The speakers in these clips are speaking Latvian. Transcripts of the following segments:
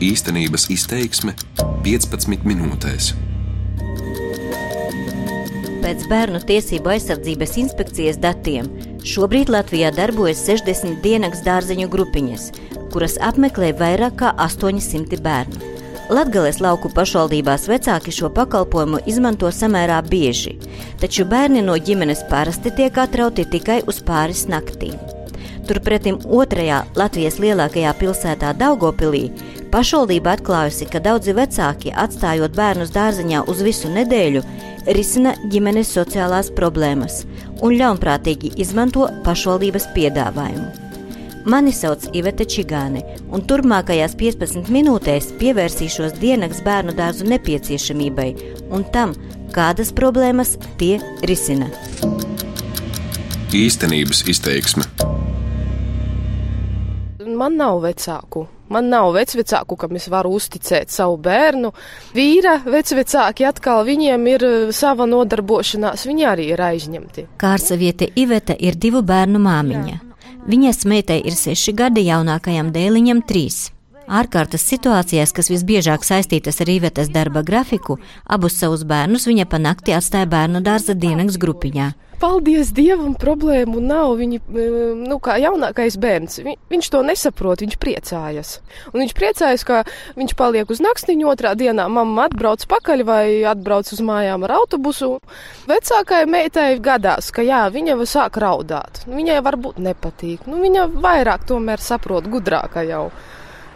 Īstenības izteiksme 15 minūtēs. Pēc Bērnu tiesību aizsardzības inspekcijas datiem šobrīd Latvijā darbojas 60 dienas dārzeņu grupiņas, kuras apmeklē vairāk kā 800 bērnu. Latvijas lauku pašvaldībās vecāki šo pakalpojumu izmanto samērā bieži, taču bērni no ģimenes parasti tiek atrauti tikai uz pāris naktīm. Turpretim otrajā Latvijas lielākajā pilsētā Daugopilī pašvaldība atklājusi, ka daudzi vecāki, atstājot bērnus dārziņā uz visu nedēļu, risina ģimenes sociālās problēmas un ļaunprātīgi izmanto pašvaldības piedāvājumu. Mani sauc Iveta Čigāne, un turpmākajās 15 minūtēs pievērsīšos dienas bērnu dārzu nepieciešamībai un tam, kādas problēmas tie risina. Īstenības izteiksme Man nav vecāku. Man nav vecāku, kam es varu uzticēt savu bērnu. Vīra vecāki atkal viņiem ir sava nodarbošanās, viņi arī ir aizņemti. Kārsaviete Iveta ir divu bērnu māmiņa. Viņas meitai ir seši gadi, jaunākajam dēliņam trīs. Ārkārtas situācijās, kas visbiežāk saistītas ar īvetes darba grafiku, abus savus bērnus viņa panakti atstāja bērnu dārza dienas grupiņā. Paldies Dievam, problēmu nav. Viņi, nu, kā jaunākais bērns, vi, viņš to nesaprot, viņš priecājas. Un viņš priecājas, ka viņš paliek uz naktiņu, otrā dienā mamma atbrauc pakaļ vai atbrauc uz mājām ar autobusu. Vecākajai meitai gadās, ka jā, viņa jau sāk raudāt. Viņai varbūt nepatīk. Nu, viņa vairāk tomēr saprot, gudrāka jau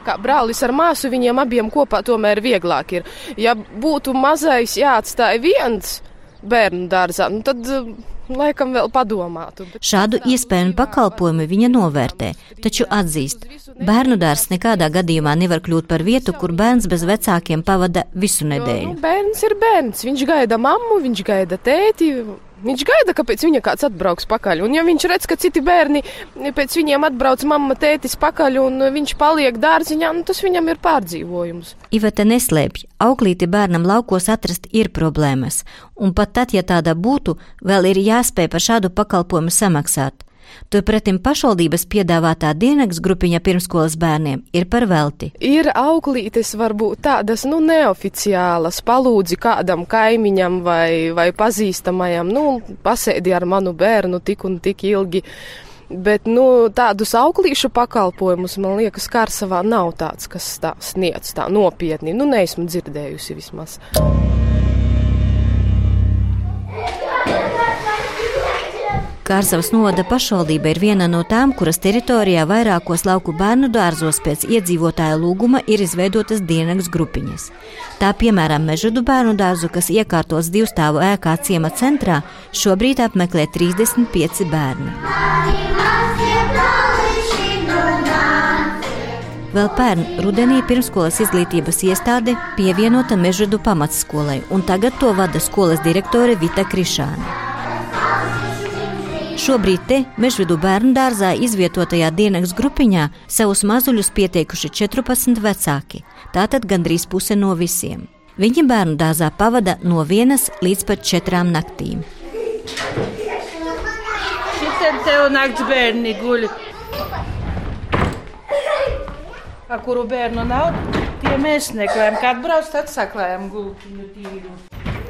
kā brālis ar māsu, viņiem abiem kopā tomēr vieglāk ir. Ja būtu mazais jāatstāj viens bērnu dārzā, nu tad laikam vēl padomātu. Šādu iespēju pakalpojumu viņa novērtē, taču atzīst, bērnu dārzs nekādā gadījumā nevar kļūt par vietu, kur bērns bez vecākiem pavada visu nedēļu. Jo, nu, bērns ir bērns, viņš gaida mammu, viņš gaida tēti. Viņš gaida, ka pēc viņa kāds atbrauks pakaļ. Un, ja viņš redz, ka citi bērni pēc viņiem atbrauc mamma, tētis pakaļ un viņš paliek dārziņā, nu, tas viņam ir pārdzīvojums. Iveta neslēpj, auklīti bērnam laukos atrast ir problēmas, un pat tad, ja tāda būtu, vēl ir jāspēj par šādu pakalpojumu samaksāt. Turpretim pašvaldības piedāvātā dienas grupiņa pirmskolas bērniem ir par velti. Ir auklītes, varbūt tādas nu, neoficiālas, palūdzi kādam kaimiņam vai, vai pazīstamajam, nu, pasēdi ar manu bērnu tik un tik ilgi. Bet nu, tādus auklīšu pakalpojumus, man liekas, Kārsavā nav tāds, kas tā sniedz tā nopietni. Nu, neesmu dzirdējusi vismaz. Kārsavas novada pašvaldība ir viena no tām, kuras teritorijā vairākos lauku bērnu dārzos pēc iedzīvotāja lūguma ir izveidotas dienas grupiņas. Tā piemēram Mežudu bērnu dārzu, kas iekārtots divstāvu ēkā ciema centrā, šobrīd apmeklē 35 bērni. Vēl pērn rudenī pirmskolas izglītības iestāde pievienota Mežudu pamatskolai, un tagad to vada skolas direktore Vita Krišāne. Šobrīd te Mežvidu bērnu dārzā izvietotajā dienas grupiņā savus mazuļus pieteikuši 14 vecāki, tātad gandrīz puse no visiem. Viņi bērnu dārzā pavada no vienas līdz pat četrām naktīm. Šitien tev nakts bērni guļ. Ar kuru bērnu nav, tie mēs meklējam. Kad brauc, tad saklējam gultiņu tīru.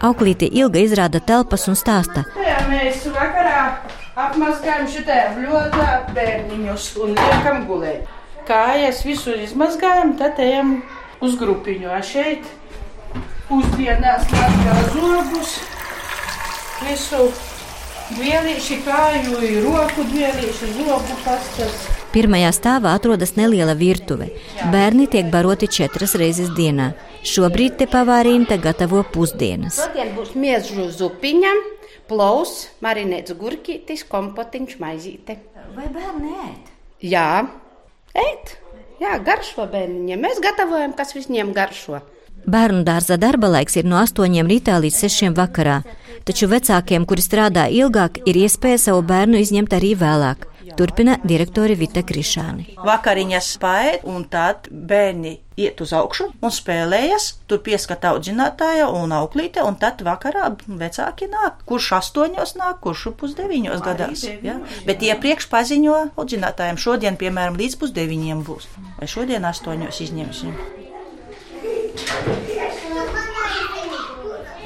Auklīte ilga izrāda telpas un stāsta. Jā, mēs vakarā apmazgājam šitā bļodā bērniņus un liekam gulēt. Kājas visu izmazgājam, tad ejam uz grupiņu. A šeit pusdienās mazgā zobus, visu dvielīši kāju, roku dvielīši, zobu pastas. Pirmajā stāvā atrodas neliela virtuve. Bērni tiek baroti četras reizes dienā. Šobrīd te pavārīnta gatavo pusdienas. Šodien būs miežu zupiņa, plaus, marinēts gurkītis, kompotiņš, maizīte. Vai bērni ēd? Jā, ēd. Jā, garšo bērniņiem. Mēs gatavojam, kas viņiem garšo. Bērnu dārza darba laiks ir no 8 rītā līdz 6 vakarā, taču vecākiem, kuri strādā ilgāk, ir iespēja savu bērnu izņemt arī vēlāk. Turpina direktore Vita Krišāni. Vakariņas paēd un tad bērni iet uz augšu un spēlējas, tur pieskata audzinātāja un auklīte, un tad vakarā vecāki nāk, kurš astoņos nāk, kurš pusdeviņos gadās. Ja? Bet iepriekš paziņo audzinātājiem, šodien, piemēram, līdz pusdeviņiem būs, vai šodien astoņos izņemsim.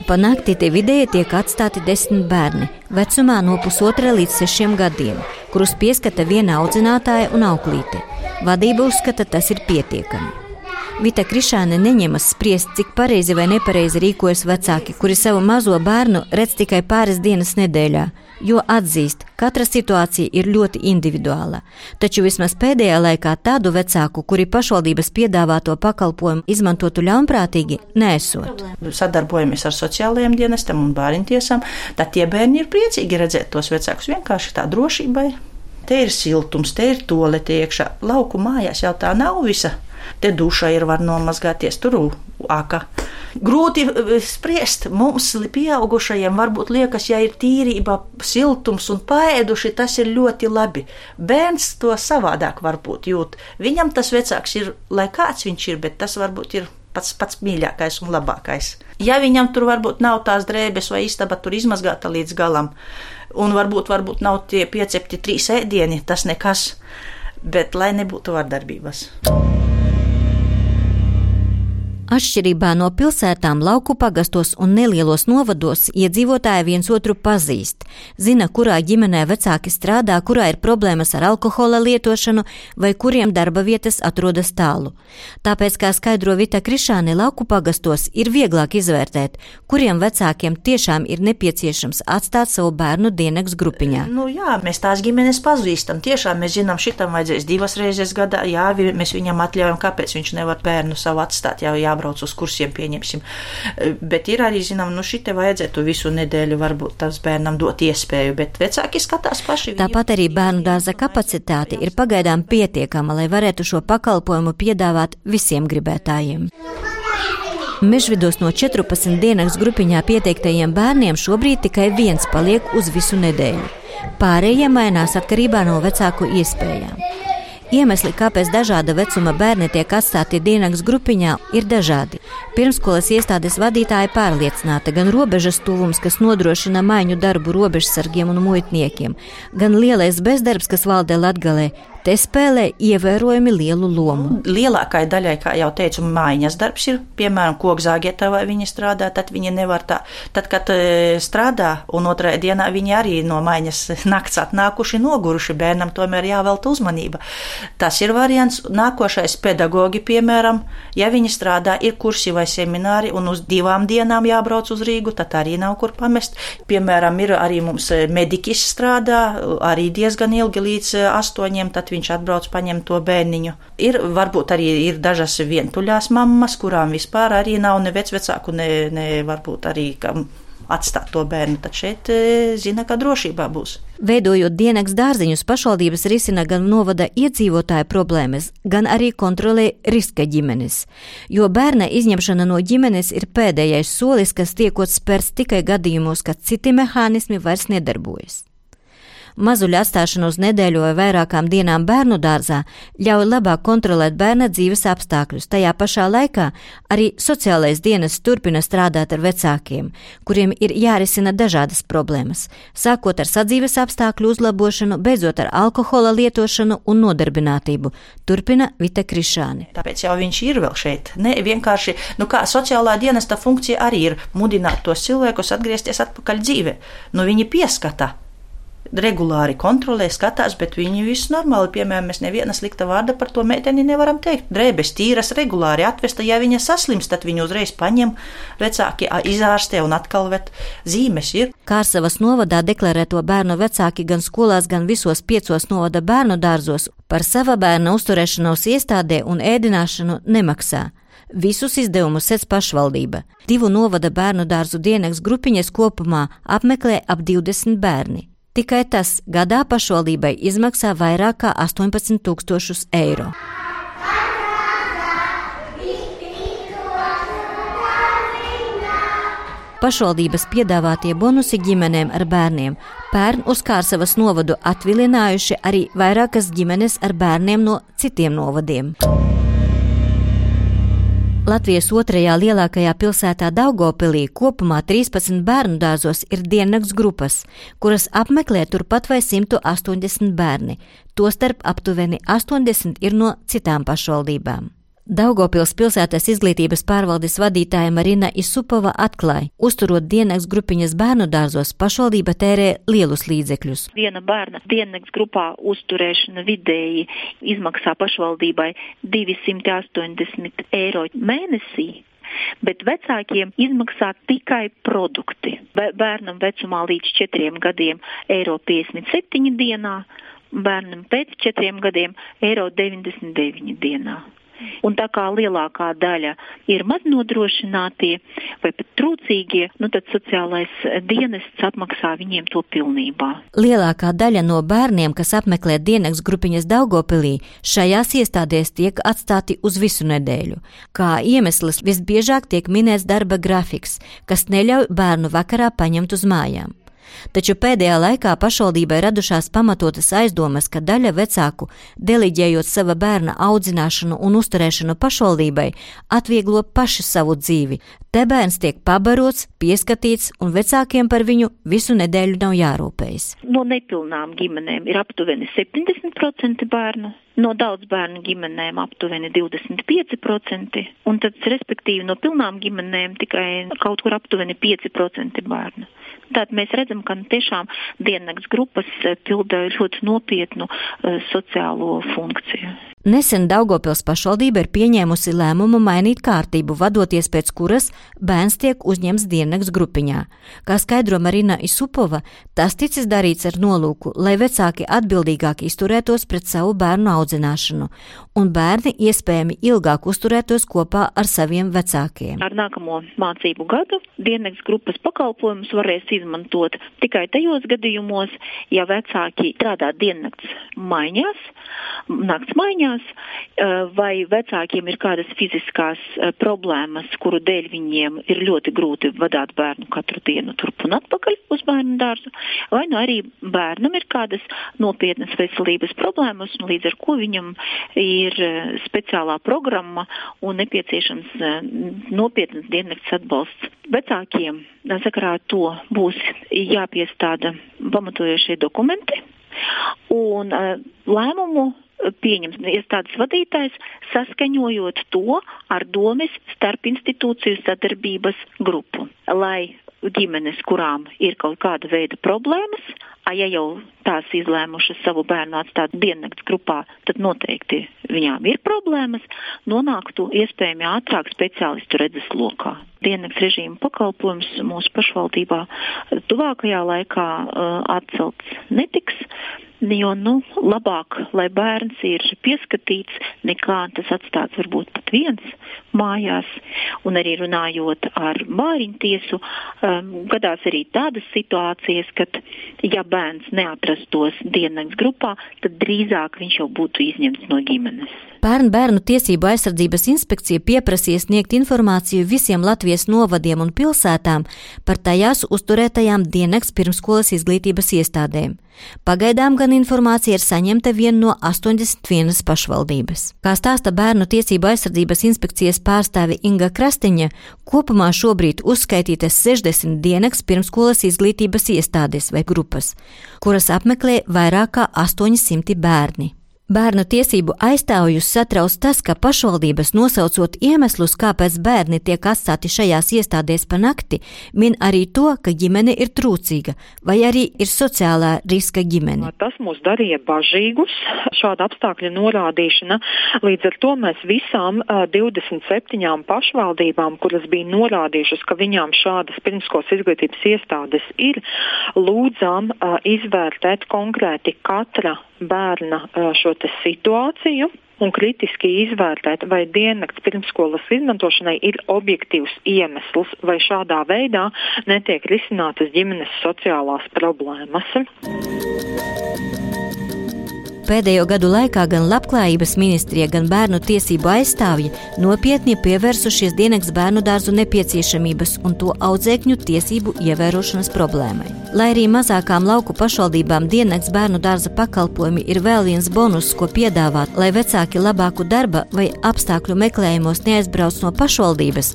Panākti te vidēji tiek atstāti desmit bērni, vecumā no pusotra līdz sešiem gadiem kurus pieskata viena audzinātāja un auklīte. Vadība uzskata, tas ir pietiekami. Vita Krišāne neņemas spriest, cik pareizi vai nepareizi rīkojas vecāki, kuri savu mazo bērnu redz tikai pāris dienas nedēļā, jo atzīst, katra situācija ir ļoti individuāla. Taču vismaz pēdējā laikā tādu vecāku, kuri pašvaldības piedāvāto pakalpojumu izmantotu ļaunprātīgi, nesot. Sadarbojamies ar sociālajiem dienestiem un bērntiesām, tad tie bērni ir priecīgi redzēt tos vecākus vienkārši tā drošībai. Te ir siltums, te ir tolete iekšā. Lauku mājās jau tā nav visa. Te duša ir var nomazgāties, tur aka. Grūti eh, spriest. Mums, pieaugušajiem, varbūt liekas, ja ir tīrība, siltums un paēduši, tas ir ļoti labi. Bērns to savādāk varbūt jūt. Viņam tas vecāks ir, lai kāds viņš ir, bet tas varbūt ir pats, pats mīļākais un labākais. Ja viņam tur varbūt nav tās drēbes vai istaba tur izmazgāta līdz galam, un varbūt, varbūt nav tie piecepti trīs ēdieni, tas nekas, bet lai nebūtu vardarbības. Atšķirībā no pilsētām, lauku pagastos un nelielos novados iedzīvotāji viens otru pazīst, zina, kurā ģimenē vecāki strādā, kurā ir problēmas ar alkohola lietošanu vai kuriem darba vietas atrodas tālu. Tāpēc, kā skaidro Vita Krišāne, lauku pagastos ir vieglāk izvērtēt, kuriem vecākiem tiešām ir nepieciešams atstāt savu bērnu dienas grupiņā. Nu, jā, mēs tās ģimenes pazīstam. Tiešām mēs zinām, šitam vajadzēs divas reizes gadā. Jā, mēs viņam atļaujam, kāpēc viņš nevar bērnu savu atstāt. Jā, jā, jābrauc uz kursiem, pieņemsim. Bet ir arī, zinām, nu šī te vajadzētu visu nedēļu varbūt tas bērnam dot iespēju, bet vecāki skatās paši. Tāpat arī bērnu dārza kapacitāte ir pagaidām pietiekama, lai varētu šo pakalpojumu piedāvāt visiem gribētājiem. Mežvidos no 14 dienas grupiņā pieteiktajiem bērniem šobrīd tikai viens paliek uz visu nedēļu. Pārējie mainās atkarībā no vecāku iespējām. Iemesli, kāpēc dažāda vecuma bērni tiek atstāti dienas grupiņā, ir dažādi. Pirmskolas iestādes vadītāja pārliecināta gan robežas tuvums, kas nodrošina maiņu darbu robežsargiem un muitniekiem, gan lielais bezdarbs, kas valdē Latgalē, te spēlē ievērojami lielu lomu. Lielākai daļai, kā jau teicu, mājiņas darbs ir, piemēram, kokzāgietā vai viņi strādā, tad viņi nevar tā. Tad, kad e, strādā, un otrajā dienā viņi arī no mājiņas nakts atnākuši noguruši, bērnam tomēr jāvelta uzmanība. Tas ir variants. Nākošais pedagogi, piemēram, ja viņi strādā, ir kursi vai semināri, un uz divām dienām jābrauc uz Rīgu, tad arī nav kur pamest. Piemēram, ir arī mums e, mediķis strādā, arī diezgan ilgi līdz e, astoņiem, tad viņš atbrauc paņem to bērniņu. Ir varbūt arī ir dažas vientuļās mammas, kurām vispār arī nav ne vecvecāku, ne, ne varbūt arī kam atstāt to bērnu, tad šeit e, zina, ka drošībā būs. Veidojot dienas dārziņus, pašvaldības risina gan novada iedzīvotāju problēmas, gan arī kontrolē riska ģimenes. Jo bērna izņemšana no ģimenes ir pēdējais solis, kas tiekot spērts tikai gadījumos, kad citi mehānismi vairs nedarbojas. Mazuļu atstāšana uz nedēļu vai vairākām dienām bērnu dārzā ļauj labāk kontrolēt bērna dzīves apstākļus. Tajā pašā laikā arī sociālais dienas turpina strādāt ar vecākiem, kuriem ir jārisina dažādas problēmas, sākot ar sadzīves apstākļu uzlabošanu, beidzot ar alkohola lietošanu un nodarbinātību. Turpina Vita Krišāne. Tāpēc jau viņš ir vēl šeit. Ne vienkārši, nu kā sociālā dienesta funkcija arī ir mudināt tos cilvēkus atgriezties atpakaļ dzīvē. Nu viņi pieskata regulāri kontrolē, skatās, bet viņi viss normāli. Piemēram, mēs neviena slikta vārda par to meiteni nevaram teikt. Drēbes tīras, regulāri atvesta, ja viņa saslims, tad viņu uzreiz paņem vecāki, izārstē un atkal vet zīmes ir. Kārsavas novadā deklarēto bērnu vecāki gan skolās, gan visos piecos novada bērnu dārzos par sava bērna uzturēšanos iestādē un ēdināšanu nemaksā. Visus izdevumus sec pašvaldība. Divu novada bērnu dārzu dienas grupiņas kopumā apmeklē ap 20 bērni. Tikai tas gadā pašvaldībai izmaksā vairāk kā 18 tūkstošus eiro. Pašvaldības piedāvātie bonusi ģimenēm ar bērniem pērn uz Kārsavas novadu atvilinājuši arī vairākas ģimenes ar bērniem no citiem novadiem. Latvijas otrajā lielākajā pilsētā Daugopilī kopumā 13 bērnu dārzos ir diennakts grupas, kuras apmeklē turpat vai 180 bērni, tostarp aptuveni 80 ir no citām pašvaldībām. Daugopils pilsētas izglītības pārvaldes vadītāja Marina Isupova atklāja, uzturot diennakts grupiņas bērnu dārzos, pašvaldība tērē lielus līdzekļus. Viena bērna diennakts grupā uzturēšana vidēji izmaksā pašvaldībai 280 eiro mēnesī. Bet vecākiem izmaksā tikai produkti. Bērnam vecumā līdz 4 gadiem eiro 57 dienā, bērnam pēc 4 gadiem eiro 99 dienā. Un tā kā lielākā daļa ir maznodrošinātie vai pat trūcīgie, nu tad sociālais dienests apmaksā viņiem to pilnībā. Lielākā daļa no bērniem, kas apmeklē dienas grupiņas Daugopilī, šajās iestādēs tiek atstāti uz visu nedēļu. Kā iemesls visbiežāk tiek minēts darba grafiks, kas neļauj bērnu vakarā paņemt uz mājām. Taču pēdējā laikā pašvaldībai radušās pamatotas aizdomas, ka daļa vecāku, deliģējot sava bērna audzināšanu un uzturēšanu pašvaldībai, atvieglo paši savu dzīvi. Te bērns tiek pabarots, pieskatīts, un vecākiem par viņu visu nedēļu nav jārūpējas. No nepilnām ģimenēm ir aptuveni 70% bērnu, no daudz bērnu ģimenēm aptuveni 25%, un tad, respektīvi, no pilnām ģimenēm tikai kaut kur aptuveni 5% bērnu. Tātad mēs redzam, ka tiešām diennakts grupas eh, pilda ļoti nopietnu uh, sociālo funkciju. Nesen Daugopils pašvaldība ir pieņēmusi lēmumu mainīt kārtību, vadoties pēc kuras bērns tiek uzņemts diennakts grupiņā. Kā skaidro Marina Isupova, tas ticis darīts ar nolūku, lai vecāki atbildīgāk izturētos pret savu bērnu audzināšanu, un bērni iespējami ilgāk uzturētos kopā ar saviem vecākiem. Ar nākamo mācību gadu diennakts grupas pakalpojumus varēs izmantot tikai tajos gadījumos, ja vecāki strādā diennakts maiņās, nakts maiņās, mājās, eh, vai vecākiem ir kādas fiziskās eh, problēmas, kuru dēļ viņiem ir ļoti grūti vadīt bērnu katru dienu turp un atpakaļ uz bērnu dārzu, vai nu arī bērnam ir kādas nopietnas veselības problēmas, un līdz ar to viņam ir eh, speciālā programma un nepieciešams nopietnas diennakts atbalsts. Vecākiem sakarā to būs jāpiestāda pamatojošie dokumenti. Un uh, lēmumu pieņems iestādes vadītājs, saskaņojot to ar domes starp institūciju sadarbības grupu, lai ģimenes, kurām ir kaut kāda veida problēmas, a, ja jau tās izlēmušas savu bērnu atstāt diennakts grupā, tad noteikti viņām ir problēmas, nonāktu iespējami ātrāk speciālistu redzes lokā. Diennakts režīma pakalpojums mūsu pašvaldībā tuvākajā laikā uh, atcelts netiks. Jo nu, labāk, lai bērns ir pieskatīts, nekā tas atstāts varbūt pat viens mājās. Un arī runājot ar māriņu tiesu, um, gadās arī tādas situācijas, kad, ja bērns neatrastos diennakts grupā, tad drīzāk viņš jau būtu izņemts no ģimenes. Pērn bērnu tiesību aizsardzības inspekcija pieprasīja sniegt informāciju visiem Latvijas novadiem un pilsētām par tajās uzturētajām diennakts pirmskolas izglītības iestādēm. Pagaidām gan informācija ir saņemta vien no 81 pašvaldības. Kā stāsta bērnu tiesību aizsardzības inspekcijas pārstāve Inga Krastiņa, kopumā šobrīd uzskaitītas 60 diennakts pirmskolas izglītības iestādes vai grupas, kuras apmeklē vairāk kā 800 bērni. Bērnu tiesību aizstāvjus satrauc tas, ka pašvaldības nosaucot iemeslus, kāpēc bērni tiek atstāti šajās iestādēs pa nakti, min arī to, ka ģimene ir trūcīga vai arī ir sociālā riska ģimene. Tas mūs darīja bažīgus, šāda apstākļa norādīšana. Līdz ar to mēs visām uh, 27 pašvaldībām, kuras bija norādījušas, ka viņām šādas pirmskolas izglītības iestādes ir, lūdzām izvērtēt konkrēti katra bērna šo situāciju un kritiski izvērtēt, vai diennakts pirmskolas izmantošanai ir objektīvs iemesls, vai šādā veidā netiek risinātas ģimenes sociālās problēmas. Pēdējo gadu laikā gan Labklājības ministrija, gan bērnu tiesību aizstāvji nopietni pievērsušies dienas bērnu dārzu nepieciešamības un to audzēkņu tiesību ievērošanas problēmai. Lai arī mazākām lauku pašvaldībām dienas bērnu dārza pakalpojumi ir vēl viens bonus, ko piedāvāt, lai vecāki labāku darba vai apstākļu meklējumos neaizbrauc no pašvaldības,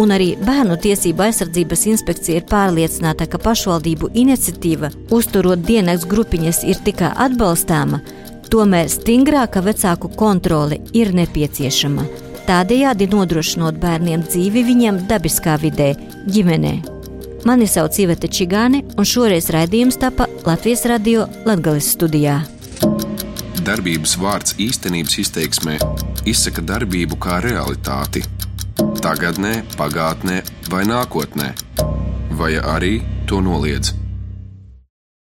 un arī bērnu tiesību aizsardzības inspekcija ir pārliecināta, ka pašvaldību iniciatīva uzturot dienas grupiņas ir tikai atbalstāma, Tomēr stingrāka vecāku kontrole ir nepieciešama. tādējādi nodrošinot bērniem dzīvi viņiem dabiskā vidē, ģimenē. Mani sauc Iveta Čigāne, un šoreiz raidījums tapa Latvijas radio Latvijas studijā. Darbības vārds īstenības izteiksmē izsaka darbību kā realitāti tagadnē, pagātnē vai nākotnē, vai arī to noliedz.